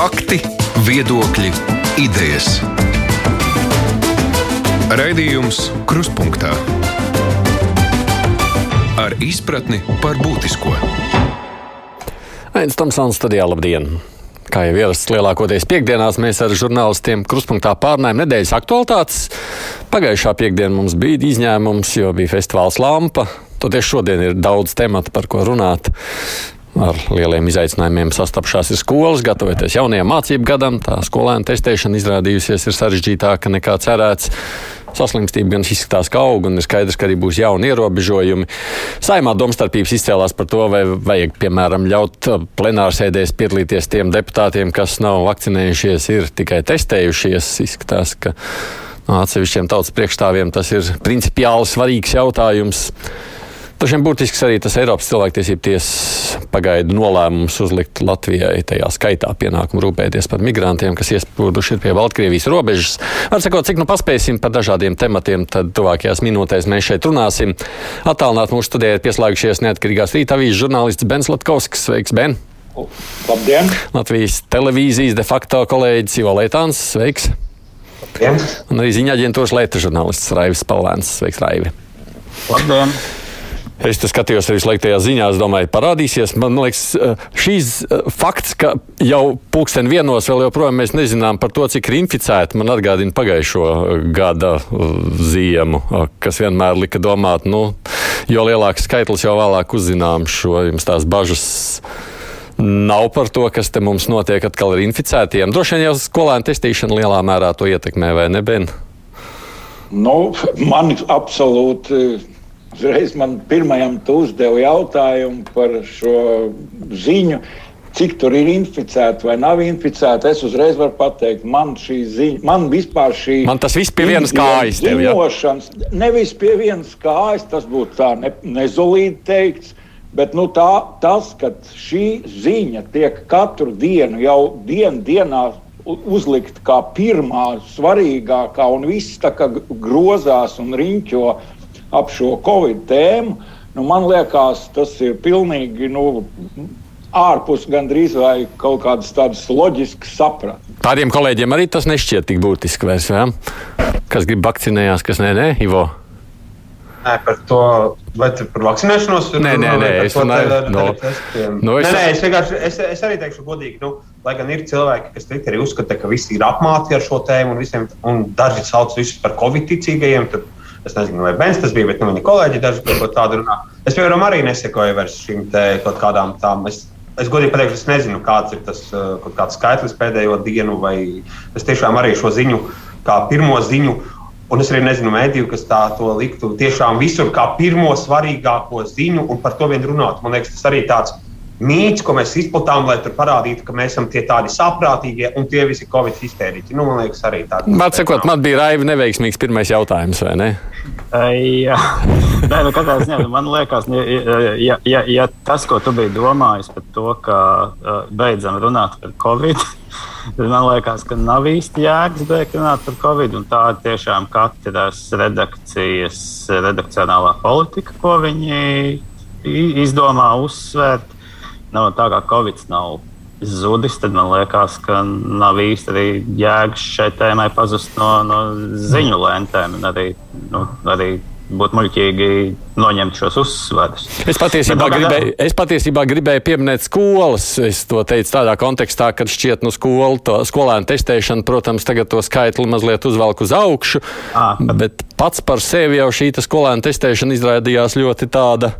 Fakti, viedokļi, idejas. Raidījums Kruspunkta ar izpratni par būtisko. Aizsmeļamies Tamsānas studijā, labdien! Kā jau ierasts lielākoties piekdienās, mēs ar žurnālistiem kruspunktā pārnājam nedēļas aktualitātes. Pagājušā piekdiena mums bija izņēmums, jo bija festivāls Lampa. Toties šodien ir daudz tematu, par ko runāt. Ar lieliem izaicinājumiem sastapšās ir skolas, gatavoties jaunajam mācību gadam. Tā skolēna testēšana izrādījusies ir sarežģītāka nekā cerēts. Saslimstība gan izskatās, ka aug, un ir skaidrs, ka arī būs jauni ierobežojumi. Saimā domstarpības izcēlās par to, vai vajag, piemēram, ļaut plenārsēdēs piedalīties tiem deputātiem, kas nav vakcinējušies, ir tikai testējušies. Izskatās, ka no atsevišķiem tautas priekšstāvjiem tas ir principiāli svarīgs jautājums. Tačiem būtisks arī tas Eiropas cilvēktiesību tiesas pagaidu nolēmums uzlikt Latvijai tajā skaitā pienākumu rūpēties par migrantiem, kas iespūduši ir pie Baltkrievijas robežas. Var sakot, cik nu paspēsim par dažādiem tematiem, tad tuvākajās minūtēs mēs šeit runāsim. Attālināt mūsu studijā ir pieslēgušies neatkarīgās rīta avīzes žurnālists Bens Latkovskis. Sveiks, Ben! Labdien! Latvijas televīzijas de facto kolēģis Ivo Leitāns. Sveiks! Labdien! Un arī ziņā aģentūras Latvijas žurnālists Raivis Palēns. Sveiks, Raivi! Labdien! Es skatījos arī slēgtajās ziņās, domāju, parādīsies. Man liekas, šīs fakts, ka jau pulksten vienos vēl joprojām mēs nezinām par to, cik ir inficēti, man atgādina pagājušo gada ziemu, kas vienmēr lika domāt, nu, jo lielāks skaitlis, jo vēlāk uzzinām šo jums tās bažas. Nav par to, kas te mums notiek atkal ar inficētiem. Droši vien jau skolēnu testīšana lielā mērā to ietekmē, vai ne, Ben? Nu, man absolūti Uzreiz man pirmajam tu uzdevi jautājumu par šo ziņu. Cik tur ir inficēti vai nav inficēti, es uzreiz varu pateikt, man šī ziņa, man vispār šī. Man tas viss pie vienas kājas tev, ja? Nevis pie vienas kājas, tas būtu tā ne, nezolīti teikts, bet nu, tā, tas, ka šī ziņa tiek katru dienu, jau dienu dienā uzlikt kā pirmā svarīgākā, un viss tā kā grozās un riņķo ap šo Covid tēmu. Nu, man liekas, tas ir pilnīgi nu, ārpus gandrīz vai kaut kādas tādas loģiskas sapratnes. Tādiem kolēģiem arī tas nešķiet tik būtiski vairs. Ja? Kas grib vakcinējās, kas nē, nē, Ivo. Nē, par to, vai par vakcinēšanos nē, nē, nē, es runāju par no, no, es... Nē, nē, es, vienkārši, es, es arī teikšu godīgi, nu, lai gan ir cilvēki, kas Twitterī uzskata, ka visi ir apmāti ar šo tēmu un, visiem, un daži sauc visus par covid ticīgajiem, tad Es nezinu, vai Bens tas bija, bet nu, viņa kolēģi daži par ko tādu runā. Es, piemēram, arī nesekoju vairs šīm kaut kādām tām. Es, es godīgi pateikšu, es nezinu, kāds ir tas kaut kāds skaitlis pēdējo dienu, vai es tiešām arī šo ziņu kā pirmo ziņu. Un es arī nezinu, mēdīju, kas tā to liktu tiešām visur kā pirmo svarīgāko ziņu un par to vien runāt. Man liekas, tas arī tāds mīts, ko mēs izplatām, lai parādītu, ka mēs esam tie tādi saprātīgie un tie visi covid histēriķi. Nu, man liekas, arī tādi. Man sakot, man bija raivi neveiksmīgs pirmais jautājums, vai ne? Jā, Nē, nu, katrā ziņā man liekas, ja, ja, ja tas, ko tu biji domājis par to, ka beidzam runāt par covid, tad man liekas, ka nav īsti jēgas beigt runāt par covid. Tā ir tiešām katras redakcijas redakcionālā politika, ko viņi izdomā uzsvērt nav tā, kā Covid nav zudis, tad man liekas, ka nav īsti arī jēgas šai tēmai pazust no, no ziņu lentēm. Arī, nu, arī būtu muļķīgi noņemt šos uzsvērus. Es patiesībā, Bet, gribēju, es patiesībā gribēju pieminēt skolas. Es to teicu tādā kontekstā, ka šķiet, nu, skolu, to, skolēnu testēšana, protams, tagad to skaitli mazliet uzvelk uz augšu. À, kad... Bet pats par sevi jau šī skolēnu testēšana izrādījās ļoti tāda,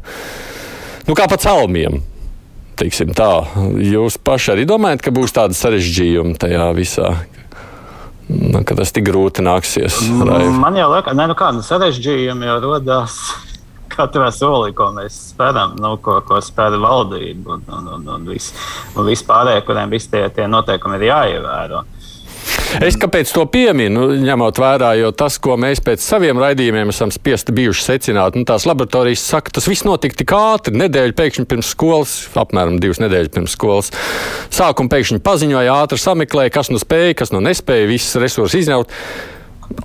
nu, kā pa celmiem teiksim tā. Jūs paši arī domājat, ka būs tāda sarežģījuma tajā visā? Nu, ka tas tik grūti nāksies. Raiv. Man jau liekas, ne, nu kāda sarežģījuma jau radās katrā solī, ko mēs spēram, nu, ko, ko spēra valdība un, un, un, un, vis, un vispārējie, kuriem visi tie, tie noteikumi ir jāievēro. Es kāpēc to pieminu, ņemot vērā, jo tas, ko mēs pēc saviem raidījumiem esam spiesti bijuši secināt, nu, tās laboratorijas saka, tas viss notika tik ātri, nedēļu pēkšņi pirms skolas, apmēram divas nedēļas pirms skolas. Sākuma pēkšņi paziņoja, ātri sameklēja, kas nu spēja, kas nu nespēja, visas resursus izņemt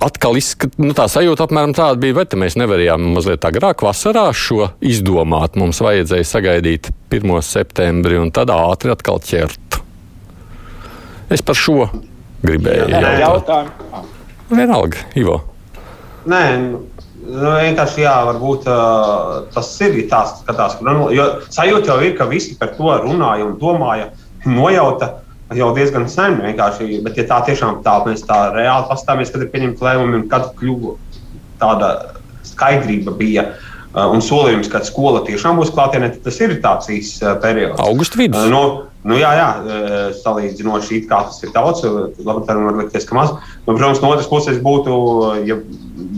atkal izskat, nu, tā sajūta apmēram tāda bija, bet mēs nevarējām mazliet agrāk vasarā šo izdomāt. Mums vajadzēja sagaidīt 1. septembri un tad ātri atkal ķert. Es par šo gribēju. Jautāt. jautājumu. Vienalga, Ivo. Nē, nu, nu, vienkārši jā, varbūt uh, tas ir tāds, skatās, nu, jo sajūta jau ir, ka visi par to runāja un domāja, nojauta jau diezgan sen. Vienkārši. Bet, ja tā tiešām tā mēs tā reāli pastāvēsim, kad ir pieņemti lēmumi un kad kļuva tāda skaidrība bija. Uh, un solījums, ka skola tiešām būs klātienē, tas ir tāds īsts uh, periods. Augusta vidus. Uh, nu, nu, jā, jā, salīdzinoši it kā tas ir daudz, labi, var likties, ka maz. Nu, protams, no otras puses būtu, ja,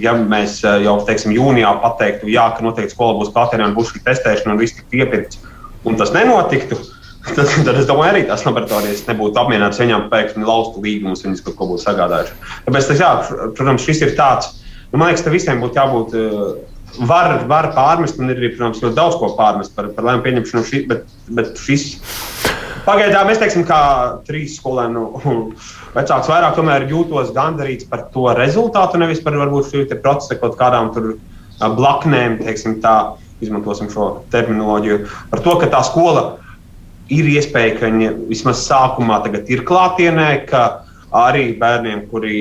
ja mēs jau, teiksim, jūnijā pateiktu, jā, ka noteikti skola būs klātienē un būs šī testēšana un viss tik piepirkts, un tas nenotiktu. Tad, tad es domāju, arī tās laboratorijas nebūtu apmierinātas. Viņām pēkšņi laustu līgumus, viņas kaut ko būtu sagādājuši. Tāpēc, tas, jā, protams, šis ir tāds, nu, man liekas, ka visiem būtu jābūt. Var, var pārmest, un ir arī, protams, ļoti daudz ko pārmest par, par lēmumu pieņemšanu, šī, bet, bet šis. Pagaidām es teiktu, ka trīs skolēnu vecāks vairāk jūtos gandarīts par to rezultātu, nevis par varbūt šī procesa kaut kādām tur blaknēm, teiksim, tā, izmantosim šo terminoloģiju, par to, ka tā skola ir iespēja, ka viņi vismaz sākumā ir klātienē, ka arī bērniem, kuri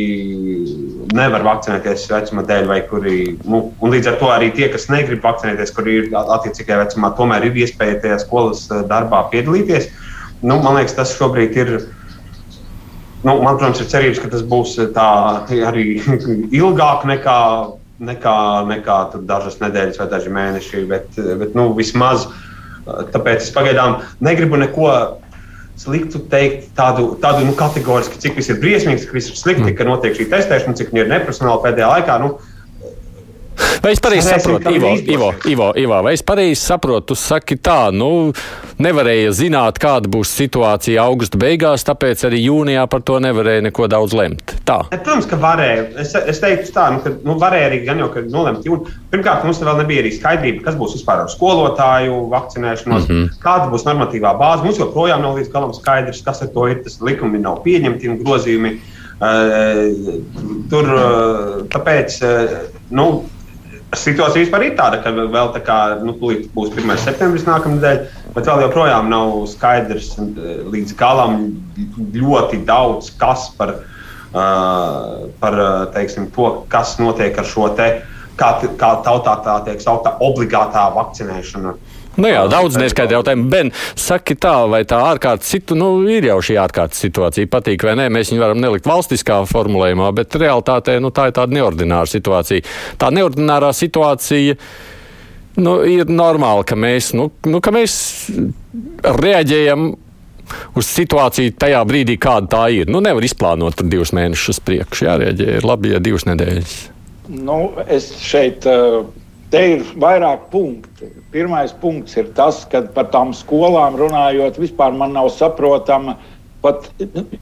nevar vakcinēties vecuma dēļ, vai kuri, nu, un līdz ar to arī tie, kas negrib vakcinēties, kuri ir attiecīgajā vecumā, tomēr ir iespēja tajā skolas eh, darbā piedalīties. Nu, man liekas, tas šobrīd ir. Nu, man, protams, ir cerības, ka tas būs tā arī ilgāk nekā, nekā, nekā dažas nedēļas vai daži mēneši. Bet, bet nu, vismaz eh, tāpēc es pagaidām negribu neko sliktu teikt tādu, tādu nu, kategorisku, cik viss ir briesmīgs, cik viss ir slikti, mm. ka notiek šī testēšana, cik viņa ir neprofesionāla pēdējā laikā. Nu, Vai es pareizi saprotu, Ivo, Ivo, Ivo, Ivo, vai es pareizi saprotu, tu saki tā, nu, nevarēja zināt, kāda būs situācija augusta beigās, tāpēc arī jūnijā par to nevarēja neko daudz lemt. Tā. Protams, ka varēja. Es, es teiktu tā, nu, ka nu, varēja arī gan jau, ka nolemt jūnijā. Pirmkārt, mums vēl nebija arī skaidrība, kas būs vispār ar skolotāju vakcinēšanos, mm -hmm. kāda būs normatīvā bāze. Mums joprojām nav līdz galam skaidrs, kas ar to ir. Tas likumi nav pieņemti un grozījumi. Uh, tur uh, tāpēc, uh, nu, Situācija vispār ir tāda, ka vēl tā kā nu, būs 1. septembris nākamnedēļ, bet vēl joprojām nav skaidrs eh, līdz galam ļoti daudz kas par, uh, par teiksim, to, kas notiek ar šo te, kā, kā tautā tā tiek saukta obligātā vakcinēšana. Nu jā, daudz neskaidru jautājumu. Ben, saki tā, vai tā ārkārtas situācija, nu, ir jau šī ārkārtas situācija, patīk vai nē, mēs viņu varam nelikt valstiskā formulējumā, bet realitātē nu, tā ir tāda neordināra situācija. Tā neordinārā situācija. Nu, ir normāli, ka mēs, nu, nu, ka mēs reaģējam uz situāciju tajā brīdī, kāda tā ir. Nu, nevar izplānot divus mēnešus priekšu. Jārēģē, ir labi, ja divas nedēļas. Nu, es šeit. Uh Te ir vairāk punkti. Pirmais punkts ir tas, ka par tām skolām runājot, vispār man nav saprotama pat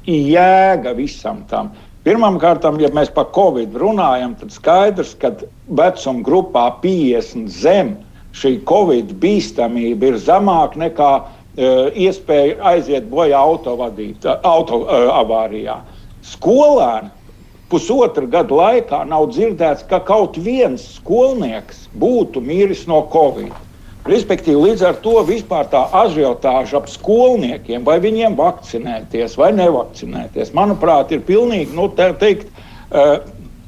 jēga visam tam. Pirmkārt, ja mēs par covid runājam, tad skaidrs, ka vecuma grupā 50 zem šī covid bīstamība ir zemāka nekā uh, iespēja aiziet bojā autovadīt, auto uh, avārijā. Skolēni pusotra gada laikā nav dzirdēts, ka kaut viens skolnieks būtu miris no covid. Respektīvi, līdz ar to vispār tā ažiotāža ap skolniekiem, vai viņiem vakcinēties vai nevakcinēties, manuprāt, ir pilnīgi nu, te, teikt, uh,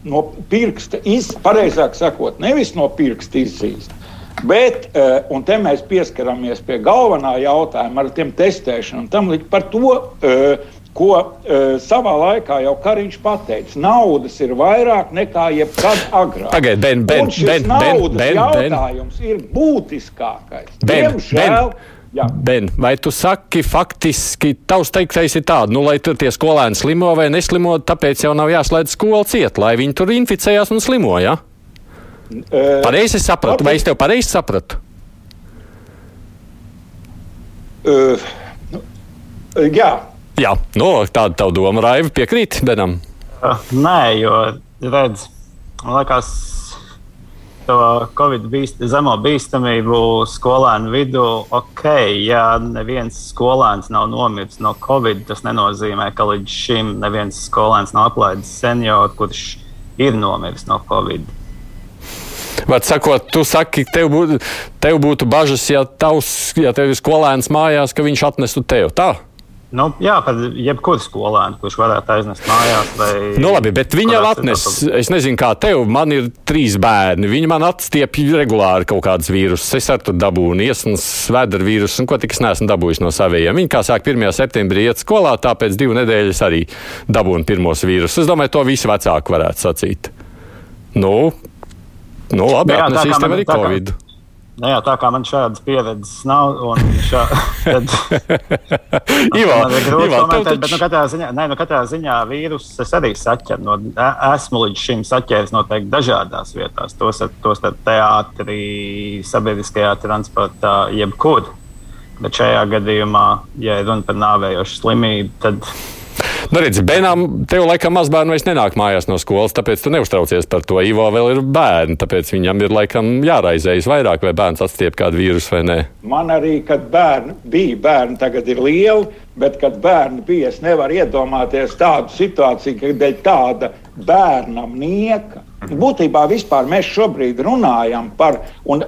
no pirksta, iz, pareizāk sakot, nevis no pirksta izzīst. Bet, uh, un te mēs pieskaramies pie galvenā jautājuma ar tiem testēšanu, tam par to. Uh, ko uh, savā laikā jau Kariņš pateica. Naudas ir vairāk nekā jebkad agrāk. Pagaidiet, Ben, Ben, Ben, Ben, Ben, jautājums ben. ir būtiskākais. Ben, Diemžēl, ben. Jā. Ben, vai tu saki, faktiski tavs teiktais ir tāds, nu, lai tur tie skolēni slimo vai neslimo, tāpēc jau nav jāslēdz skola ciet, lai viņi tur inficējās un slimo, jā? Ja? Uh, pareizi sapratu, vai es tev pareizi sapratu? Uh, jā. Jā, nu, tāda tā doma, Raiva, piekrīt Benam. Uh, nē, jo, redz, man liekas, to Covid bīst, zemo bīstamību skolēnu vidū, ok, ja neviens skolēns nav nomiris no Covid, tas nenozīmē, ka līdz šim neviens skolēns nav aplaidis senioru, kurš ir nomiris no Covid. Bet, sakot, tu saki, tev būtu, tev būtu bažas, ja, tavs, ja tev ir skolēns mājās, ka viņš atnestu tev tā? Nu, jā, par jebkuru skolēnu, kurš varētu aiznest mājās. Nu, labi, bet viņa jau atnes, es nezinu, kā tev, man ir trīs bērni. Viņi man atstiepja regulāri kaut kādas vīrusus. Es ar to dabūju iesnas, vēdera vīrusu, un ko tik es neesmu dabūjis no saviem. Viņi, kā sāk 1. septembrī iet skolā, tāpēc divu nedēļas arī dabūju pirmos vīrusus. Es domāju, to visi vecāki varētu sacīt. Nu, nu labi, atnesīs tev arī Covid. Kā... Nu jā, tā kā man šādas pieredzes nav, šā, tad Ivo, man ir grūti Ivo, komentēt, bet nu, katrā, ziņā, ne, nu, katrā ziņā vīrusus es arī saķeru. No, esmu līdz šim saķēris noteikti dažādās vietās, tos, tos teātrī, sabiedriskajā transportā, jebkur. Bet šajā gadījumā, ja runa par nāvējošu slimību, tad Nu, redz, Benām, tev laikam mazbērni vairs nenāk mājās no skolas, tāpēc tu neuztraucies par to. Ivo vēl ir bērni, tāpēc viņam ir laikam jāraizējas vairāk, vai bērns atstiep kādu vīrusu vai nē. Man arī, kad bērni bija, bērni tagad ir lieli, bet kad bērni bija, es nevaru iedomāties tādu situāciju, kad dēļ tāda bērnam nieka. Būtībā vispār mēs šobrīd runājam par, un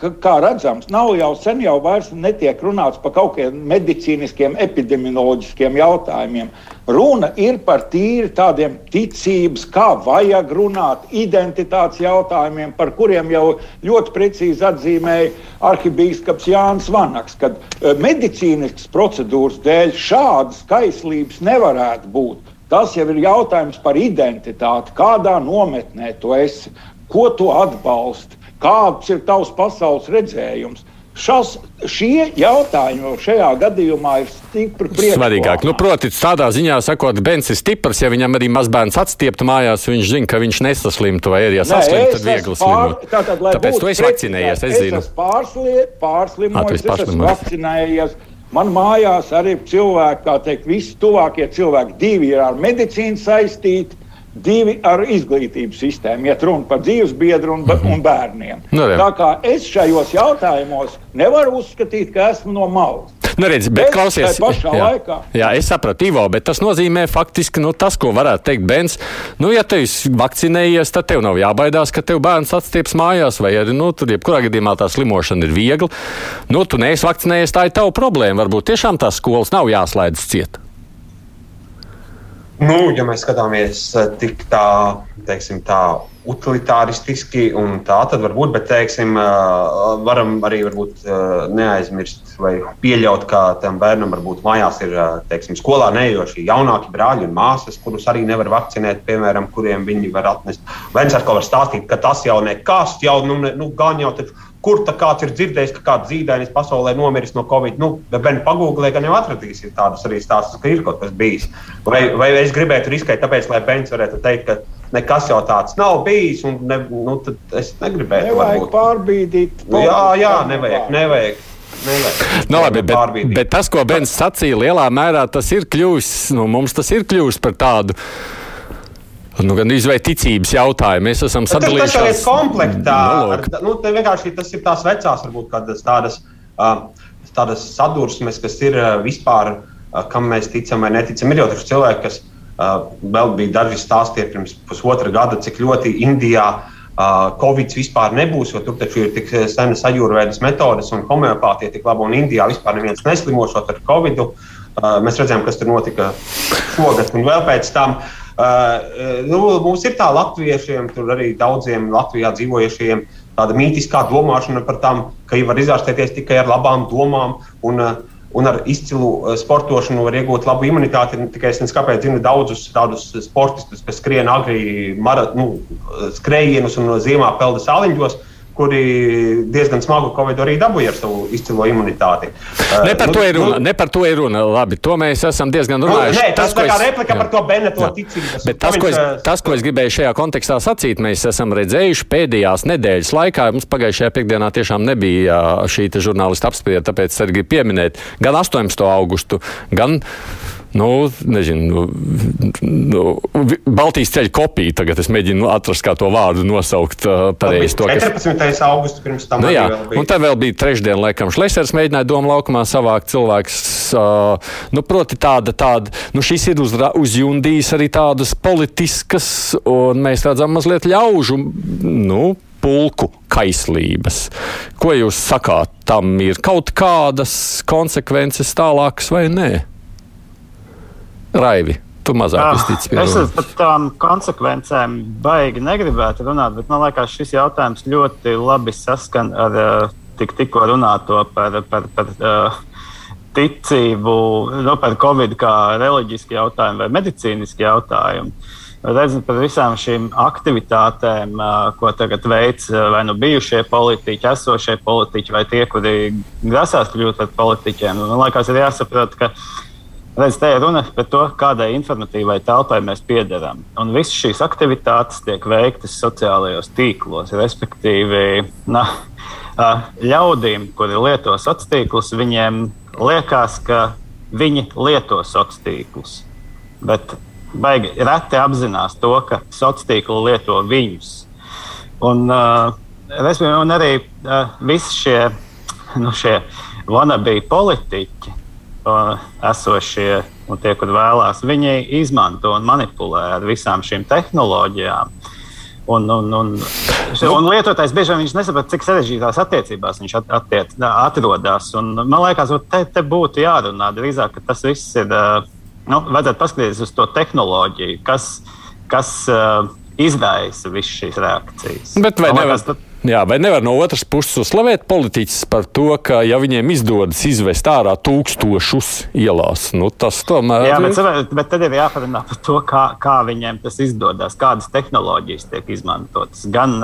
kā redzams, nav jau sen jau vairs netiek runāts par kaut kādiem medicīniskiem, epidemioloģiskiem jautājumiem. Runa ir par tīri tādiem ticības, kā vajag runāt, identitātes jautājumiem, par kuriem jau ļoti precīzi atzīmēja arhibīskaps Jānis Vanaks, kad medicīniskas procedūras dēļ šādas kaislības nevarētu būt. Tas jau ir jautājums par identitāti, kādā nometnē tu esi, ko tu atbalsti, kāds ir tavs pasaules redzējums. Šas, šie jautājumi šajā gadījumā ir stipri. Svarīgāk, nu, proti, tādā ziņā sakot, bērns ir stiprs, ja viņam arī mazbērns atstieptu mājās, viņš zina, ka viņš nesaslimtu, vai arī, ja saslimtu, tad viegli slimot. Tātad, Tāpēc tu esi vakcinējies, es, es zinu. Es esmu pārslie, pārslimojis, es esmu vakcinējies. Man mājās arī ir cilvēki, kā teikt, visi tuvākie cilvēki. Divi ir ar medicīnu saistīti, divi ar izglītības sistēmu. Iet runa par dzīves biedru un, -hmm. un bērniem. Nu, jā. Tā kā es šajos jautājumos nevaru uzskatīt, ka esmu no malas. Nu, redz, bet, klausies, jā, jā, es sapratu, Ivo, bet tas nozīmē faktiski nu, tas, ko varētu teikt Bens. Nu, ja tu esi vakcinējies, tad tev nav jābaidās, ka tev bērns atstieps mājās, vai arī, nu, tur jebkurā gadījumā tā slimošana ir viegla. Nu, tu neesi vakcinējies, tā ir tava problēma. Varbūt tiešām tās skolas nav jāslēdz ciet. Nu, ja mēs skatāmies eh, tik tā, teiksim, tā utilitāristiski un tā, tad varbūt, bet teiksim, varam arī varbūt, neaizmirst vai pieļaut, ka tam bērnam varbūt mājās ir teiksim, skolā neejoši jaunāki brāļi un māsas, kurus arī nevar vakcinēt, piemēram, kuriem viņi var atnest. Viens ko var stāstīt, ka tas jau nekas, jau nu, nu, gan jau taču kur tā kāds ir dzirdējis, ka kāds zīdainis pasaulē nomiris no Covid. Nu, bet pagūglē, ka jau atradīsiet tādus arī stāstus, ka ir kaut kas bijis. Vai, vai es gribētu riskēt, tāpēc, lai Bens varētu teikt, ka nekas jau tāds nav bijis, un ne, nu, es negribētu. Nevajag varbūt. pārbīdīt. Nu, jā, jā, nevajag. nevajag. Nevajag. Nu, labi, bet, bet tas, ko Bens sacīja, lielā mērā tas ir kļuvis, nu, mums tas ir kļuvis par tādu Nu, gan izvēlēt ticības jautājumu. Mēs esam sadalījušies. Tas ir komplektā. Ar, nu, vienkārši tas ir tās vecās, varbūt kādas tādas, tādas sadursmes, kas ir vispār, kam mēs ticam vai neticam. Ir jau taču cilvēki, kas vēl bija daži stāstīja pirms pusotra gada, cik ļoti Indijā. Uh, Covid vispār nebūs, jo tur taču ir tik senas ajurvēdas metodes un homeopātija tik laba, un Indijā vispār neviens neslimošot ar Covid. Mēs redzējām, kas tur notika šogad un vēl pēc tam. Nu, mums ir tā latviešiem, tur arī daudziem Latvijā dzīvojušiem, tāda mītiskā domāšana par tām, ka var izārstēties tikai ar labām domām. Un, uh, un ar izcilu sportošanu var iegūt labu imunitāti. Tikai es nezinu, kāpēc zinu daudzus tādus sportistus, kas skrien agri marat, nu, skrējienus un ziemā peldas sāliņos kuri diezgan smagu covid arī dabūja ar savu izcilo imunitāti. Ne par, uh, to, ir runa, nu, ne par to ir runa. Labi, to mēs esam diezgan nu, runājuši. Nu, nē, tas, tas ir replika jā. par to Beneto ticību. Bet tas, ko es, tas, ko es gribēju šajā kontekstā sacīt, mēs esam redzējuši pēdējās nedēļas laikā. Mums pagājušajā piekdienā tiešām nebija šī žurnālista apspriede, tāpēc es gribu pieminēt gan 18. augustu, gan nu, nezinu, nu, Baltijas ceļa kopija. Tagad es mēģinu atrast, kā to vārdu nosaukt pareizi. 14. Kas... augusts pirms tam. Nu, jā, un tad vēl bija trešdiena, laikam, Šlesers mēģināja domu laukumā savākt cilvēks. Uh, nu, proti tāda, tāda, nu šis ir uz, uzjundījis arī tādas politiskas, un mēs redzam mazliet ļaužu, nu, pulku kaislības. Ko jūs sakāt, tam ir kaut kādas konsekvences tālākas vai nē? Raivi. Tu mazāk iztici pie Es par tām konsekvencēm baigi negribētu runāt, bet man liekas, šis jautājums ļoti labi saskan ar uh, tik, tikko runāto par, par, par uh, ticību, nu, par covid kā reliģisku jautājumu vai medicīnisku jautājumu. Redzam par visām šīm aktivitātēm, uh, ko tagad veic vai nu bijušie politiķi, esošie politiķi, vai tie, kuri grasās kļūt par politiķiem. Man liekas, ir jāsaprot, ka Redz, te ir runa par to, kādai informatīvai telpai mēs piederam. Un visas šīs aktivitātes tiek veiktas sociālajos tīklos. Respektīvi, na, ļaudīm, kuri lieto sociālos tīklus, viņiem liekas, ka viņi lieto sociālos tīklus. Bet baigi reti apzinās to, ka sociālos tīkli lieto viņus. Un, un arī visi šie, nu, šie wannabe politiķi esošie un tie, kur vēlās, viņi izmanto un manipulē ar visām šīm tehnoloģijām. Un, un, un, un lietotājs bieži vien nesaprot, cik sarežģītās attiecībās viņš attiec, atrodas. Un, man liekas, te, te būtu jārunā drīzāk, ka tas viss ir. Nu, vajadzētu paskatīties uz to tehnoloģiju, kas, kas uh, izraisa visas šīs reakcijas. Bet vai nevar, liekas, Jā, vai nevar no otras puses uzslavēt politiķus par to, ka, ja viņiem izdodas izvest ārā tūkstošus ielās, nu, tas tomēr ir. Jā, bet, bet tad ir jāparunā par to, kā, kā viņiem tas izdodas, kādas tehnoloģijas tiek izmantotas. Gan,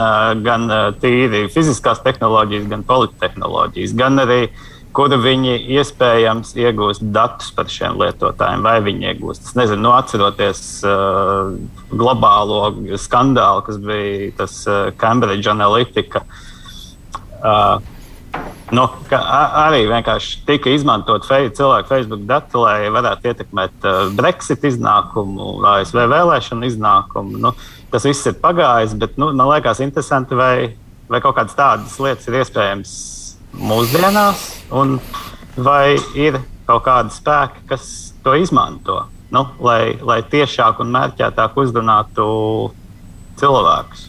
gan tīri fiziskās tehnoloģijas, gan politehnoloģijas, gan arī uh, kuru viņi iespējams iegūst datus par šiem lietotājiem, vai viņi iegūst. Es nezinu, nu, atceroties uh, globālo skandālu, kas bija tas uh, Cambridge Analytica. Uh, Nu, arī vienkārši tika izmantot fei, cilvēku Facebook dati, lai varētu ietekmēt uh, Brexit iznākumu, ASV vēlēšanu iznākumu. Nu, tas viss ir pagājis, bet nu, man liekas, interesanti, vai, vai kaut kādas tādas lietas ir iespējams mūsdienās, un vai ir kaut kādi spēki, kas to izmanto, nu, lai, lai tiešāk un mērķētāk uzrunātu cilvēkus.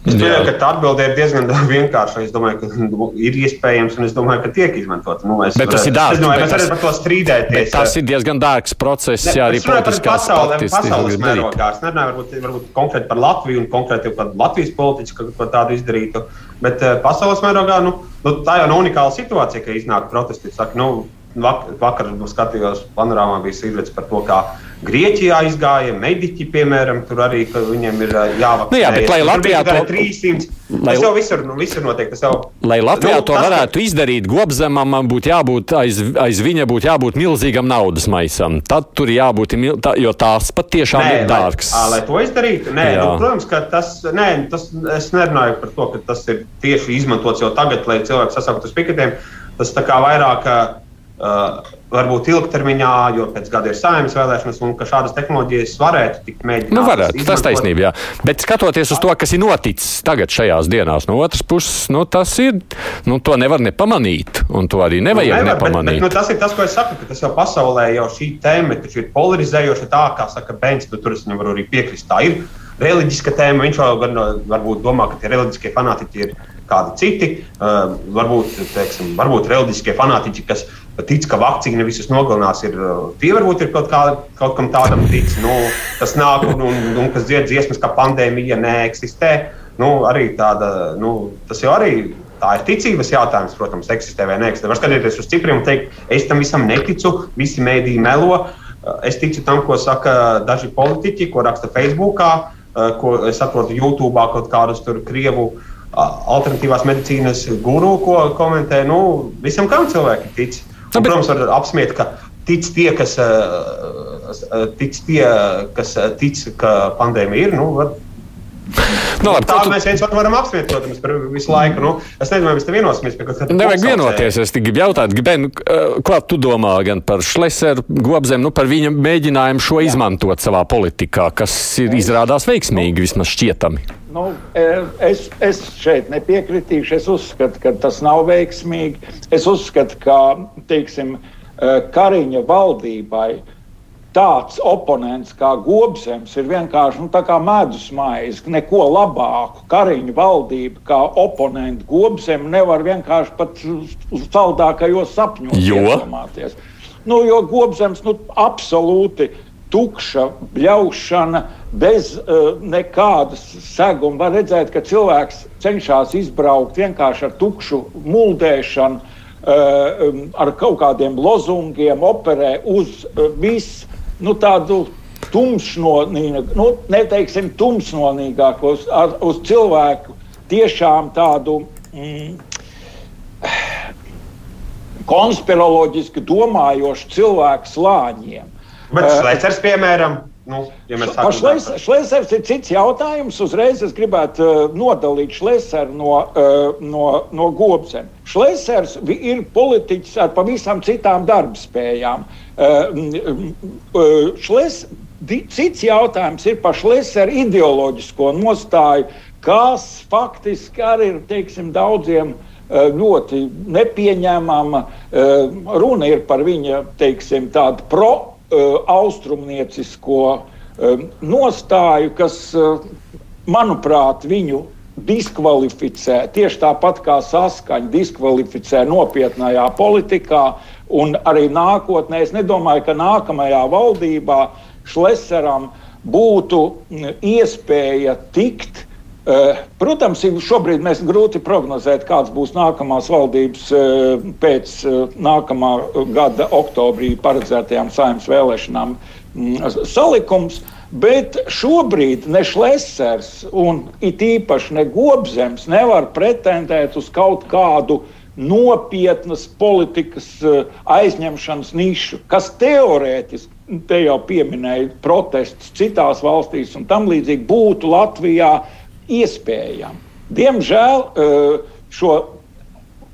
Es domāju, ka tā atbilde ir diezgan vienkārša. Es domāju, ka nu, ir iespējams, un es domāju, ka tiek izmantot. Nu, es, bet tas ir dārgs. Es domāju, mēs varam par to strīdēties. Tas ir diezgan dārgs process, ne, jā, arī politiskās pasaules, pasaules mērogā. Es nerunāju varbūt, varbūt konkrēti par Latviju un konkrēti par Latvijas politiķu, ka, ko tādu izdarītu. Bet uh, pasaules mērogā nu, nu, tā jau nav unikāla situācija, ka iznāk protesti. Saka, nu, Vakar, vakar skatījos, panorāmā bija sīkvērts par to, kā Grieķijā izgāja mediķi, piemēram, tur arī viņiem ir jāvakcinē. Nu jā, bet lai Latvijā to 300, lai, tas jau visur, nu, visur notiek. Jau, lai Latvijā nu, to tas, varētu ka... izdarīt, gobzemam man būtu jābūt, aiz, aiz viņa būtu jābūt milzīgam naudas maisam. Tad tur jābūt, tā, jo tās pat tiešām nē, ir dārgs. Lai, lai to izdarītu, nē, nu, protams, ka tas, nē, tas, es nerunāju par to, ka tas ir tieši izmantots jau tagad, lai cilvēki sasauktu uz piketiem. Tas tā kā vairāk. Uh, varbūt ilgtermiņā, jo pēc gada ir saimnes vēlēšanas, un ka šādas tehnoloģijas varētu tikt mēģinātas. Nu, varētu, izmantot. tas taisnība, jā. Bet skatoties uz to, kas ir noticis tagad šajās dienās, no otras puses, nu, tas ir, nu, to nevar nepamanīt, un to arī nevajag nu, nevar, nepamanīt. Bet, bet, nu, tas ir tas, ko es saku, ka tas jau pasaulē jau šī tēma ir polarizējoša tā, kā saka Bens, nu, tur es viņam varu arī piekrist. Tā ir reliģiska tēma, viņš jau var, varbūt domā, ka tie reliģiskie fanātiķi ir kādi citi. Uh, varbūt, teiksim, varbūt reliģiskie fanātiķi, kas tic, ka vakcīna visus nogalinās, ir uh, tie varbūt ir kaut, kā, kaut kam tādam tic, nu, kas nāk un, un, un kas dzied dziesmas, ka pandēmija neeksistē. Nu, arī tāda, nu, tas jau arī tā ir ticības jautājums, protams, eksistē vai neeksistē. Var skatīties uz cipriem un teikt, es tam visam neticu, visi mēdīji melo. Uh, es ticu tam, ko saka daži politiķi, ko raksta Facebookā, uh, ko es saprotu YouTube, kaut kādus tur krievu alternatīvās medicīnas guru, ko komentē. Nu, visam kam cilvēki tic. Un, nu, protams, var apsmiet, ka tic tie, kas, tic tie, kas tic, ka pandēmija ir. Nu, var, Nu, labi, tā tu... mēs viens otru varam apspriest, protams, par visu laiku. Nu, es nezinu, vai mēs te vienosimies pie kaut kāda. Nevajag vienoties. Es tikai gribu jautāt, Ben, ko tu domā gan par Šleseru, Gobzem, nu, par viņa mēģinājumu šo Jā. izmantot savā politikā, kas ir izrādās veiksmīgi, vismaz šķietami. Nu, es, es šeit nepiekritīšu. Es uzskatu, ka tas nav veiksmīgi. Es uzskatu, ka teiksim, Kariņa valdībai tāds oponents kā Gobsēns ir vienkārši nu, medus maize. Neko labāku kariņu valdību kā oponentu Gobsēm nevar vienkārši pat saldākajos sapņos iedomāties. Nu, jo Gobsēns nu, absolūti tukša bļaušana, bez uh, nekādas seguma. Var redzēt, ka cilvēks cenšas izbraukt vienkārši ar tukšu muldēšanu, uh, ar kaut kādiem lozungiem, operē uz uh, visu nu, tādu tumšnonīgāku, nu, neteiksim, tumšnonīgāku, uz, uz cilvēku tiešām tādu. Mm, konspiroloģiski domājošu cilvēku slāņiem. Bet uh, Šlecers, piemēram, Nu, ja Par Šlēsers ir cits jautājums. Uzreiz es gribētu uh, nodalīt Šlēseru no, uh, no, no Gobsena. Šlēsers ir politiķis ar pavisam citām darbspējām. Uh, uh, šles, di, cits jautājums ir par Šlēseru ideoloģisko nostāju, kas faktiski arī ir teiksim, daudziem uh, ļoti nepieņemama. Runa ir par viņa teiksim, tādu pro austrumniecisko um, nostāju, kas, uh, manuprāt, viņu diskvalificē tieši tāpat kā saskaņa diskvalificē nopietnējā politikā un arī nākotnē. Es nedomāju, ka nākamajā valdībā Šleseram būtu mm, iespēja tikt Eh, protams, šobrīd mēs grūti prognozēt, kāds būs nākamās valdības eh, pēc eh, nākamā gada oktobrī paredzētajām saimnes vēlēšanām mm, salikums. Bet šobrīd ne Šlesers un it īpaši ne Gobzems nevar pretendēt uz kaut kādu nopietnas politikas aizņemšanas nišu, kas teorētiski, te jau pieminēja protestus citās valstīs un tam līdzīgi būtu Latvijā iespējama. Diemžēl eh, šo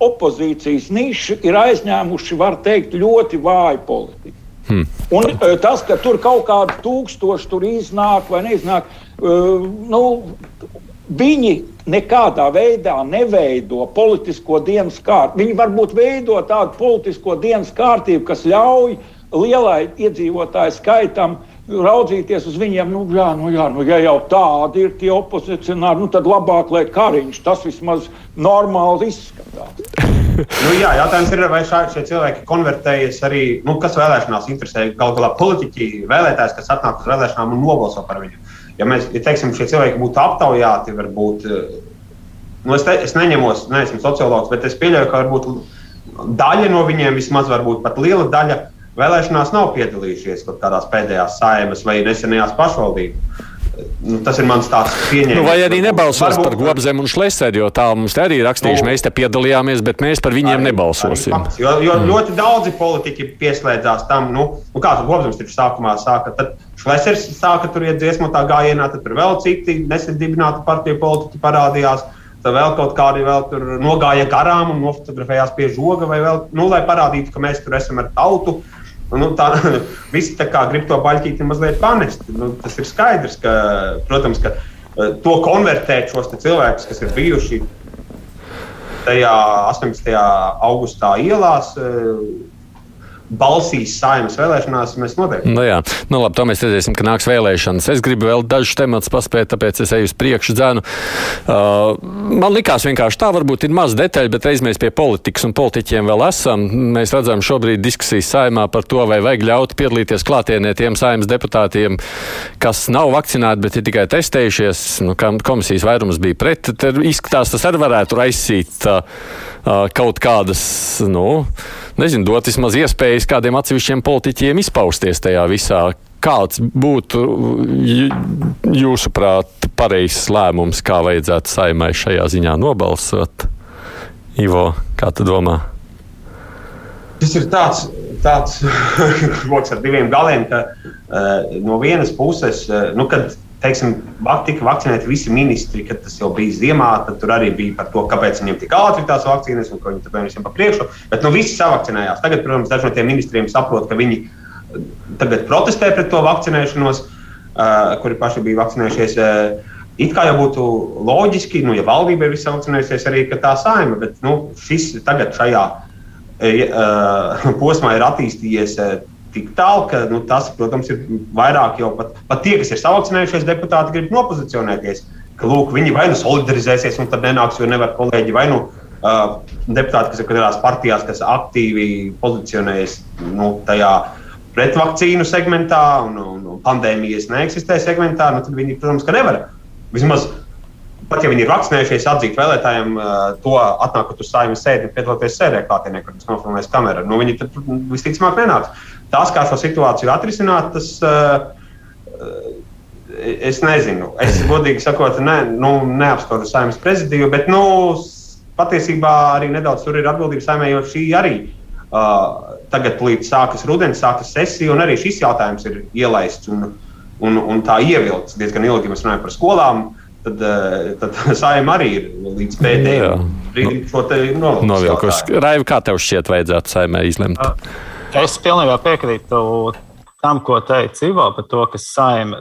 opozīcijas nišu ir aizņēmuši, var teikt, ļoti vāji politiķi. Hmm. Un eh, tas, ka tur kaut kādi tūkstoši tur iznāk vai neiznāk, eh, nu, viņi nekādā veidā neveido politisko dienas kārtību. Viņi varbūt veido tādu politisko dienas kārtību, kas ļauj lielai iedzīvotāju skaitam uh, raudzīties uz viņiem, nu, jā, nu, jā, nu, ja jau tādi ir tie opozicionāri, nu, tad labāk, lai kariņš tas vismaz normāli izskatās. nu, jā, jautājums ir, vai šā, šie cilvēki konvertējas arī, nu, kas vēlēšanās interesē. Galu galā politiķi, vēlētājs, kas atnāk uz vēlēšanām un nobalso par viņu. Ja mēs, ja teiksim, šie cilvēki būtu aptaujāti, varbūt, nu, es, te, es neņemos, neesmu sociologs, bet es pieļauju, ka varbūt daļa no viņiem, vismaz varbūt pat liela daļa, vēlēšanās nav piedalījušies kaut kādās pēdējās saimas vai nesenajās pašvaldībās. Nu, tas ir mans tāds pieņēmums. Nu, vai arī nebalsos Varbūt, par Gobzemu un Šlesēru, jo tā mums te arī rakstījuši, nu, mēs te piedalījāmies, bet mēs par viņiem arī, nebalsosim. Arī jo jo mm. ļoti daudzi politiķi pieslēdzās tam, nu, nu kā tur Gobzems taču sākumā sāka, tad Šlesers sāka tur iet dziesmotā gājienā, tad tur vēl citi nesen dibināti partiju politiķi parādījās. Tad vēl kaut kādi vēl tur nogāja garām un nofotografējās pie žoga, vai vēl, nu, lai parādītu, ka mēs tur esam ar tautu. Uh, Nu, tā, visi tā kā grib to baļķīti mazliet panest. Nu, tas ir skaidrs, ka, protams, ka eh, to konvertēt šos cilvēkus, kas ir bijuši tajā 18. augustā ielās, eh, balsīs saimnes vēlēšanās, mēs noteikti. Nu, jā, nu, labi, to mēs redzēsim, ka nāks vēlēšanas. Es gribu vēl dažus tematus paspēt, tāpēc es eju uz priekšu dzēnu. Uh, man likās vienkārši tā, varbūt ir maz detaļu, bet reiz mēs pie politikas un politiķiem vēl esam. Mēs redzam šobrīd diskusijas saimā par to, vai vajag ļaut piedalīties klātienē tiem saimnes deputātiem, kas nav vakcinēti, bet ir tikai testējušies. Nu, komisijas vairums bija pret. Tad izskatās, tas arī varētu raisīt uh, uh, kaut kādas, nu, nezinu, dot vismaz iespējas kādiem atsevišķiem politiķiem izpausties tajā visā. Kāds būtu jūsuprāt pareizs lēmums, kā vajadzētu saimai šajā ziņā nobalsot? Ivo, kā tu domā? Tas ir tāds, tāds loks ar diviem galiem, ka uh, no vienas puses, uh, nu, kad teiksim, tika vakcinēti visi ministri, kad tas jau bija ziemā. Tad tur arī bija par to, kāpēc viņiem tik ātri tās vakcīnas un ko viņi tam visiem pa priekšu. Bet nu, visi savakcinējās. Tagad, protams, daži no tiem ministriem saprot, ka viņi tagad protestē pret to vakcinēšanos, uh, kuri paši bija vakcinējušies. Uh, It kā jau būtu loģiski, nu, ja valdība ir visā vakcinējusies, arī tā saima, bet nu, šis tagad šajā uh, posmā ir attīstījies. Uh, tik tālu, ka nu, tas, protams, ir vairāk jau pat, pat tie, kas ir savakcinējušies, deputāti grib nopozicionēties. Ka, lūk, viņi vai nu solidarizēsies, un tad nenāks, jo nevar kolēģi vai nu uh, deputāti, kas ir kādās partijās, kas aktīvi pozicionējas nu, tajā pretvakcīnu segmentā un, un, pandēmijas neeksistē segmentā, nu, tad viņi, protams, nevar vismaz. Pat ja viņi ir vakcinējušies, atzīt vēlētājiem uh, to, atnākot uz saimnes sēdi, piedaloties sēdē, klātienē, kur tas nofilmēs kamera. Nu, viņi tad visticamāk nenāks. Tās, kā šo situāciju atrisināt, tas uh, es nezinu. Es godīgi sakot, ne, nu, neapskaužu saimnes prezidiju, bet nu, patiesībā arī nedaudz tur ir atbildība saimē, jo šī arī uh, tagad līdz sākas rudens, sākas sesija, un arī šis jautājums ir ielaists un, un, un tā ievilkts diezgan ilgi. Mēs runājam par skolām. Tad, tad saima arī ir līdz pēdējiem brīdim šo te novilkusi. Raivi, kā tev šķiet, vajadzētu saimē izlemt? Es pilnībā piekrītu tam, ko teica Ivo par to, ka saima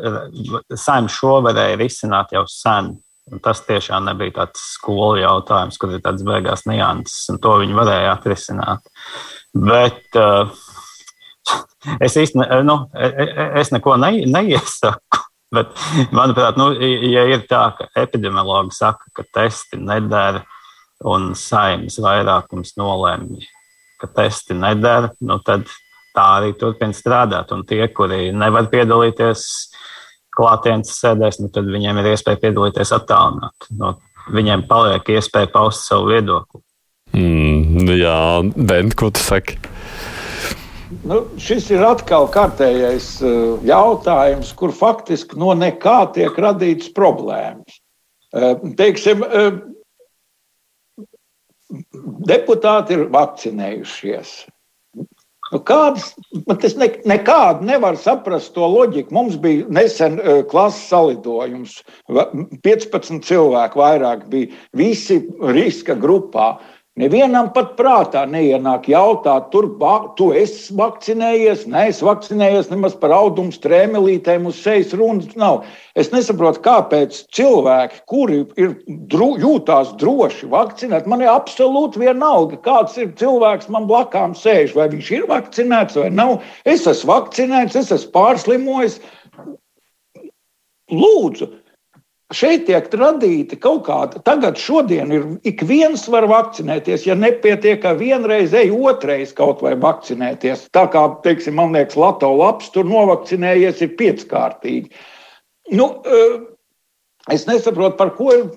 saim šo varēja risināt jau sen. Un tas tiešām nebija tāds skolu jautājums, kur ir tāds beigās nianses, un to viņi varēja atrisināt. Bet uh, es īstenībā nu, es neko ne, neiesaku. Bet, manuprāt, nu, ja ir tā, ka epidemiologi saka, ka testi nedara un saimnes vairākums nolēma, ka testi nedara, nu, tad tā arī turpina strādāt. Un tie, kuri nevar piedalīties klātienes sēdēs, nu, tad viņiem ir iespēja piedalīties attālināt. No, viņiem paliek iespēja paust savu viedokli. Mm, jā, Ben, ko tu saki? Nu, šis ir atkal kārtējais uh, jautājums, kur faktiski no nekā tiek radīts problēmas. Uh, teiksim, uh, deputāti ir vakcinējušies. Nu, kādas, es ne, nekādu nevaru saprast to loģiku. Mums bija nesen uh, klases salidojums, 15 cilvēku vairāk bija visi riska grupā. Uh, Nevienam pat prātā neienāk jautāt, tur tu esi vakcinējies, nē, es vakcinējies, nemaz par audumu strēmelītēm uz sejas runas nav. Es nesaprotu, kāpēc cilvēki, kuri ir, dro, jūtās droši vakcinēt, man ir absolūti vienalga, kāds ir cilvēks man blakām sēž, vai viņš ir vakcinēts vai nav. Es esmu vakcinēts, es esmu pārslimojis. Lūdzu, Šeit tiek radīta kaut kāda, tagad šodien ir ik viens var vakcinēties, ja nepietiek, ka vienreiz ej otrais kaut vai vakcinēties. Tā kā, teiksim, man liekas, Latvijas labs tur novakcinējies ir pieckārtīgi. Nu, eh, es nesaprotu, par ko ir.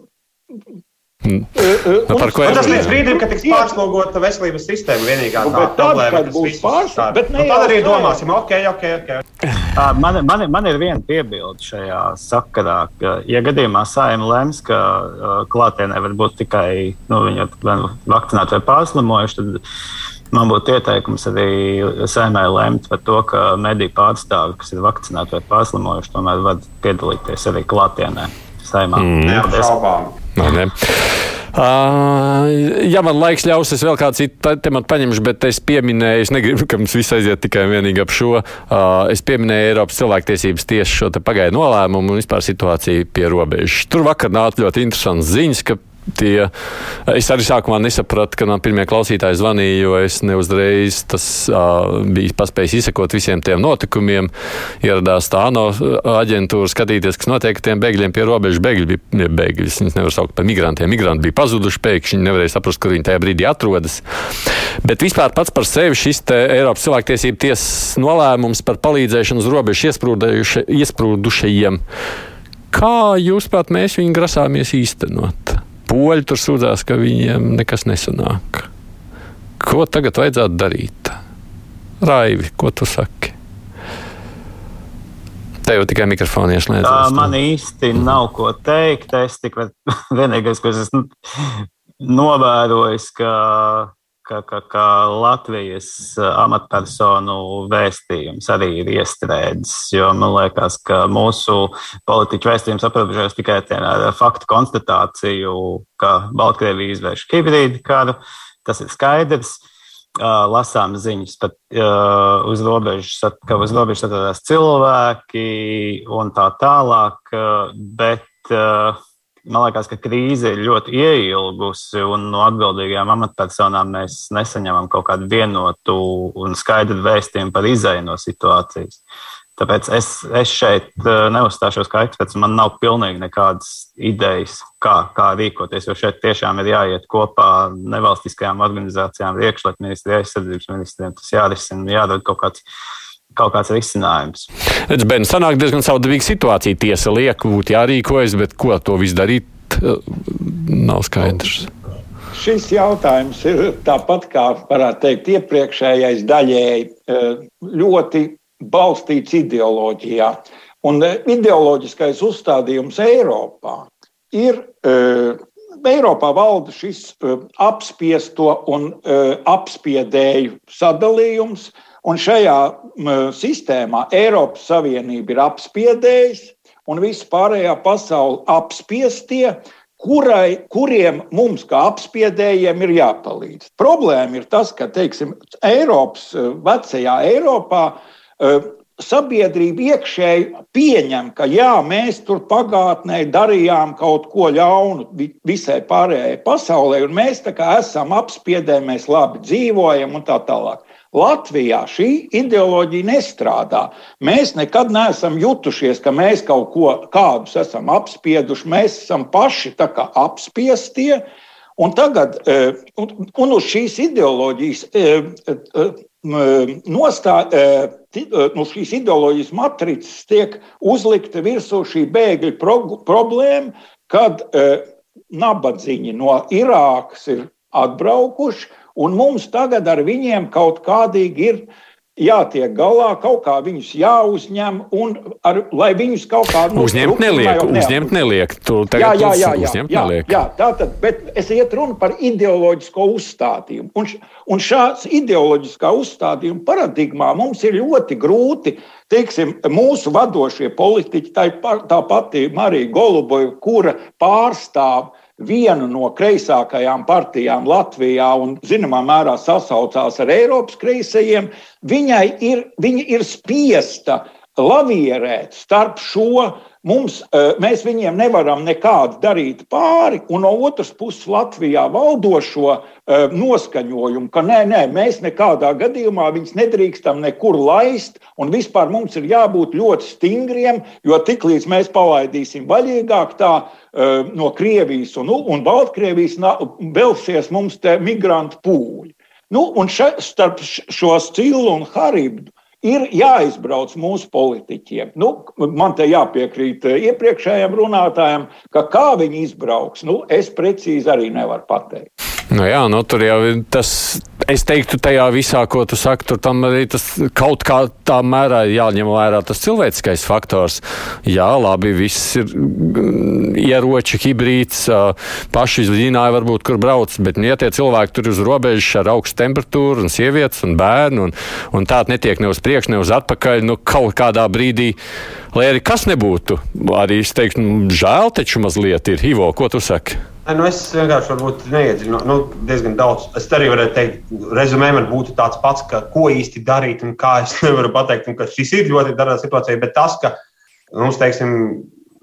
Nu, par ko ir tas līdz brīdim, kad tiks pārslogota veselības sistēma? Vienīgā nu, tā problēma, kas būs pārslogota. Nu, tad arī domāsim, ok, ok. okay. Man, man, man ir viena piebilde šajā sakarā, ka, ja gadījumā saima lems, ka uh, klātienē var būt tikai nu, vakcinēti vai pārslimojuši, tad man būtu ieteikums arī saimai lemt par to, ka mediju pārstāvi, kas ir vakcinēti vai pārslimojuši, tomēr var piedalīties arī klātienē saimā. Mm. Neapšaubām. Uh, ja man laiks ļaus, es vēl kādu citu tematu paņemšu, bet es pieminēju, es negribu, ka mums viss aiziet tikai un vienīgi ap šo. Uh, es pieminēju Eiropas cilvēktiesības tiesu šo pagaidu nolēmumu un vispār situāciju pie robežas. Tur vakar nāca ļoti interesants ziņas, ka tie. Es arī sākumā nesapratu, ka man pirmie klausītāji zvanīja, jo es neuzreiz tas uh, biju paspējis izsekot visiem tiem notikumiem. Ieradās tā ANO aģentūra skatīties, kas notiek ar tiem bēgļiem pie robežas. Bēgļi bija bēgļi, viņus nevar saukt par migrantiem. Migranti bija pazuduši pēkšņi, nevarēja saprast, kur viņi tajā brīdī atrodas. Bet vispār pats par sevi šis Eiropas cilvēktiesību tiesas nolēmums par palīdzēšanu uz robežas iesprūdušajiem. Kā jūs prāt, mēs viņu grasāmies īstenot? Poļi tur sūdzās, ka viņiem nekas nesanāk. Ko tagad vajadzētu darīt? Raivi, ko tu saki? Tev tikai mikrofoni ieslēdzas. Man īsti nav ko teikt. Es tikai vienīgais, ko es esmu novērojis, ka ka, ka, ka Latvijas eh, amatpersonu vēstījums arī ir iestrēdzis. Jo man liekas, ka mūsu politiķu vēstījums aprobežojas tikai ar faktu konstatāciju, ka Baltkrievija izvērš hibrīdu karu. Tas ir skaidrs. Uh, lasām ziņas, pat uh, uz robežas, ka uz robežas atrodas cilvēki un tā tālāk. Bet uh, Man liekas, ka krīze ir ļoti ieilgusi, un no atbildīgajām amatpersonām mēs nesaņemam kaut kādu vienotu un skaidru vēstījumu par izēju no situācijas. Tāpēc es, es šeit eh, neuzstāšos kā eksperts. Man nav pilnīgi nekādas idejas, kā, kā rīkoties. Jo šeit tiešām ir jāiet kopā nevalstiskajām organizācijām, iekšlietu ministriem, aizsardzības ministriem. Tas jārisina, jādod kaut kāds kaut kāds risinājums. Redz, Ben, sanāk diezgan saudabīga situācija. Tiesa liek, būtu jārīkojas, bet ko ar to visu darīt, nav skaidrs. Šis jautājums ir tāpat kā, varētu teikt, iepriekšējais daļēji ļoti balstīts ideoloģijā. Un ideoloģiskais uzstādījums Eiropā ir Eiropā valda šis uh, apspiesto un uh, apspiedēju sadalījums, un šajā sistēmā Eiropas Savienība ir apspiedējis, un viss pārējā pasaule apspiestie, kurai, kuriem mums, kā apspiedējiem, ir jāpalīdz. Problēma ir tas, ka teiksim, Eiropas, vecajā Eiropā sabiedrība iekšēji pieņem, ka jā, mēs tur pagātnē darījām kaut ko ļaunu visai pārējai pasaulē, un mēs tā kā esam apspiedē, mēs labi dzīvojam un tā tālāk. Latvijā šī ideoloģija nestrādā. Mēs nekad neesam jutušies, ka mēs kaut ko kādus esam apspieduši. Mēs esam paši apspiestie. Un tagad, e, un uz šīs ideoloģijas e, e, nostā, no šīs ideoloģijas matricas tiek uzlikta virsū šī bēgļu problēma, kad nabadzīņi no Irākas ir atbraukuši, un mums tagad ar viņiem kaut kādīgi ir jātiek galā, kaut kā viņus jāuzņem, un ar, lai viņus kaut kā nu, uzņemt neliek. Uzņemt neliek. Jā, jā, jā, jā, jā, neliek. jā, tā tad, bet es iet runu par ideoloģisko uzstādījumu. Un, un šāds ideoloģiskā uzstādījuma paradigmā mums ir ļoti grūti, teiksim, mūsu vadošie politiķi, tā, tā pati Marija Golubova, kura pārstāv vienu no kreisākajām partijām Latvijā un, zināmā mērā, sasaucās ar Eiropas kreisajiem, viņai ir, viņa ir spiesta lavierēt starp šo Mums, eh, mēs viņiem nevaram nekādu darīt pāri, un no otras puses Latvijā valdošo eh, noskaņojumu, ka nē, nē, mēs nekādā gadījumā viņus nedrīkstam nekur laist, un vispār mums ir jābūt ļoti stingriem, jo tiklīdz mēs palaidīsim vaļīgāk tā eh, no Krievijas un, un Baltkrievijas velsies mums te migrantu pūļi. Nu, un še, starp šo stilu un haribdu ir jāizbrauc mūsu politiķiem. Nu, man te jāpiekrīt eh, iepriekšējiem runātājiem, ka kā viņi izbrauks, nu, es precīzi arī nevaru pateikt. Nu jā, nu, tur jau ir tas, es teiktu, tajā visā, ko tu saki, tur tam arī tas kaut kā tā mērā jāņem vērā tas cilvēciskais faktors. Jā, labi, viss ir mm, ieroči, hibrīds, paši zināja varbūt, kur brauc, bet, nu, ja tie cilvēki tur uz robežas ar augstu temperatūru un sievietes un bērnu un, un tā netiek ne uz priekšu, ne uz atpakaļ, nu, kaut kādā brīdī, lai arī kas nebūtu, arī es teiktu, nu, žēl taču mazliet ir. Ivo, ko tu saki? Nu, es vienkārši neiedziļinu nu, diezgan daudz. Es arī varētu teikt, rezumē man būtu tāds pats, ka ko īsti darīt un kā es nevaru pateikt, šis ir ļoti dažāda situācija. Bet tas, ka mums, teiksim,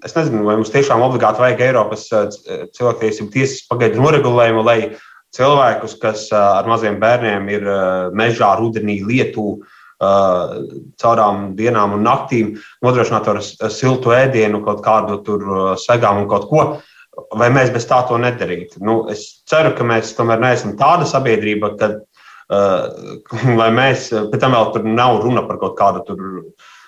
es nezinu, vai mums tiešām obligāti vajag Eiropas eh, cilvēktiesību tiesas pagaidu noregulējumu, lai cilvēkus, kas eh, ar maziem bērniem ir eh, mežā, rudenī, lietu, caurām dienām un naktīm, nodrošinātu ar siltu ēdienu, kaut kādu tur segām un kaut ko vai mēs bez tā to nedarītu. Nu, es ceru, ka mēs tomēr neesam tāda sabiedrība, ka uh, mēs, pēc tam vēl tur nav runa par kaut kādu tur.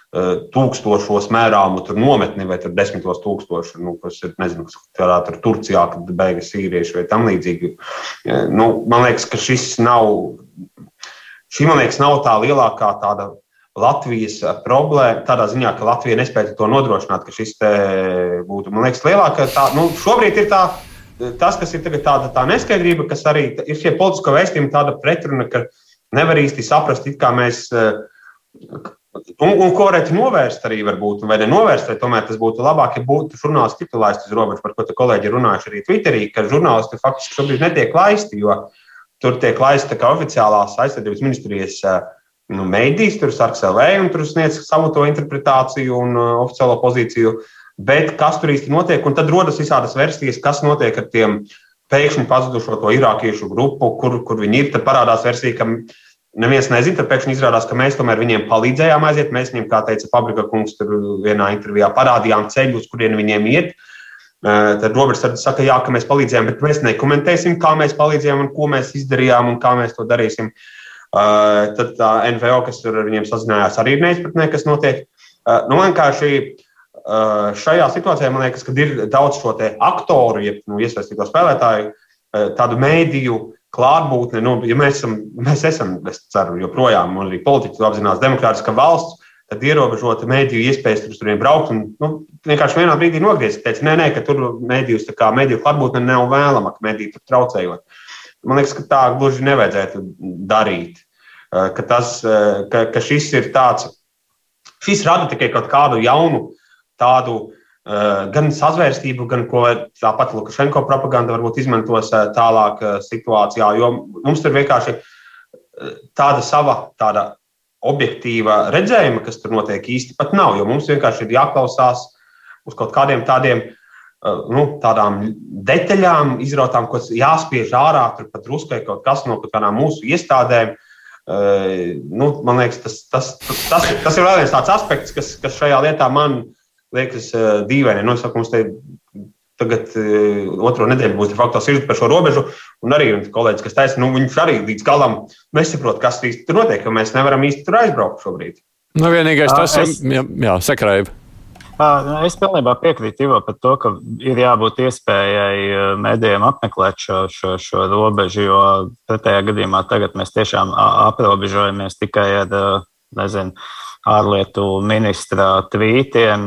Tūkstošos mērāmu nometni vai desmitos tūkstoši, nu, kas ir, nezinu, kādā tur Turcijā, kad beigas sīrieši vai tam līdzīgi. Nu, man liekas, ka šis nav, šī, man liekas, nav tā lielākā tāda Latvijas eh, problēma tādā ziņā, ka Latvija nespēja to nodrošināt, ka šis būtu, man liekas, lielākā. Tā, nu, šobrīd ir tā, tas, kas ir tāda tā neskaidrība, kas arī ir šie politisko vēstījumi, tāda pretruna, ka nevar īsti saprast, kā mēs. Eh, un, un ko varētu novērst arī, varbūt, vai nenovērst, vai tomēr tas būtu labāk, ja būtu žurnālisti tiktu laisti uz robežas, par ko kolēģi runājuši arī Twitterī, ka žurnālisti faktiski šobrīd netiek laisti, jo tur tiek laisti kā oficiālās aizsardzības ministrijas uh, nu, mēdīs, tur sarks LV, un tur sniedz savu to interpretāciju un uh, oficiālo pozīciju. Bet kas tur īsti notiek? Un tad rodas visādas versijas, kas notiek ar tiem pēkšņi pazudušo to irākiešu grupu, kur, kur viņi ir. Tad parādās versija, ka neviens nezina, tad pēkšņi izrādās, ka mēs tomēr viņiem palīdzējām aiziet. Mēs viņiem, kā teica Fabrika kungs, tur vienā intervijā parādījām ceļu, uz kurien viņiem iet. Tad Roberts saka, jā, ka mēs palīdzējām, bet mēs nekomentēsim, kā mēs palīdzējām un ko mēs izdarījām un kā mēs to darīsim. Tad tā NVO, kas ar viņiem sazinājās, arī ir neizpratnē, kas notiek. Nu, vienkārši šajā situācijā man liekas, ka ir daudz šo aktoru, jeb nu, iesaistīto spēlētāju, tādu mēdīju klātbūtne. Nu, ja mēs esam, mēs esam, es ceru, joprojām, un arī politiķi apzinās, demokrātiska valsts, tad ierobežota mēdīju iespējas tur turien braukt un nu, vienkārši vienā brīdī nogriezt. Teica, nē, nē, ka tur mēdījus tā kā mēdīju klātbūtne nav vēlama, ka mēdīju tur traucējot. Man liekas, ka tā gluži nevajadzētu darīt. Eh, ka, tas, eh, ka, ka šis ir tāds, šis rada tikai kaut kādu jaunu tādu eh, gan sazvērstību, gan ko tāpat Lukašenko propaganda varbūt izmantos tālāk situācijā, jo mums tur vienkārši tāda sava tāda objektīva redzējuma, kas tur notiek, īsti pat nav. Jo mums vienkārši ir jāklausās uz kaut kādiem tādiem. Uh, nu, tādām detaļām, izrautām, kas jāspiež ārā, tur pat druskai kaut kas no kaut kādām mūsu iestādēm. Uh, nu, man liekas, tas, tas, tas, tas, tas ir vēl viens tāds aspekts, kas, kas šajā lietā man liekas uh, dīvaini. Nu, saku, mums te Tagad uh, otro nedēļu būs faktors ir par šo robežu. Un arī kolēģis, kas taisa, nu, viņš arī līdz galam nesaprot, kas īsti tur notiek, jo mēs nevaram īsti tur aizbraukt šobrīd. Nu, vienīgais tas ir, es... jā, jā sakrājumi. Es pilnībā piekrītu Ivo par to, ka ir jābūt iespējai mēdījiem apmeklēt šo, šo, šo robežu, jo pretējā gadījumā tagad mēs tiešām aprobežojamies tikai ar, nezinu, ārlietu ministra tvītiem,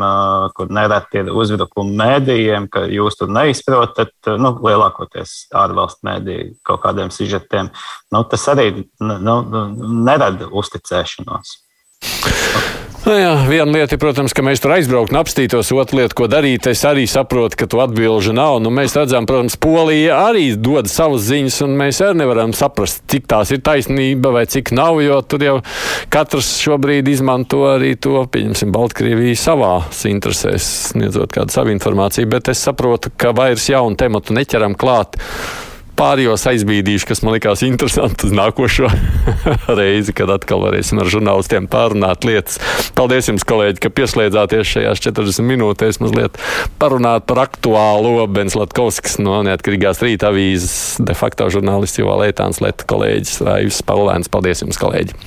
kur nereti ir uzbrukumi mēdījiem, ka jūs tur neizprotat, nu, lielākoties ārvalstu mēdīju kaut kādiem sižetiem. Nu, tas arī nu, nerada uzticēšanos. Nu jā, viena lieta, protams, ka mēs tur aizbrauktu un apstītos, otra lieta, ko darīt. Es arī saprotu, ka tu atbildi nav. Nu, mēs redzam, protams, Polija arī dod savas ziņas, un mēs arī nevaram saprast, cik tās ir taisnība vai cik nav, jo tur jau katrs šobrīd izmanto arī to, pieņemsim, Baltkrieviju savās interesēs, sniedzot kādu savu informāciju. Bet es saprotu, ka vairs jaunu tematu neķeram klāt pārējos aizbīdīšu, kas man likās interesanti uz nākošo reizi, kad atkal varēsim ar žurnālistiem pārunāt lietas. Paldies jums, kolēģi, ka pieslēdzāties šajās 40 minūtēs mazliet parunāt par aktuālo Bens Latkovskis no neatkarīgās rīta avīzes de facto žurnālists Jovalētāns, Leta kolēģis Raivs Paulēns. Paldies jums, kolēģi!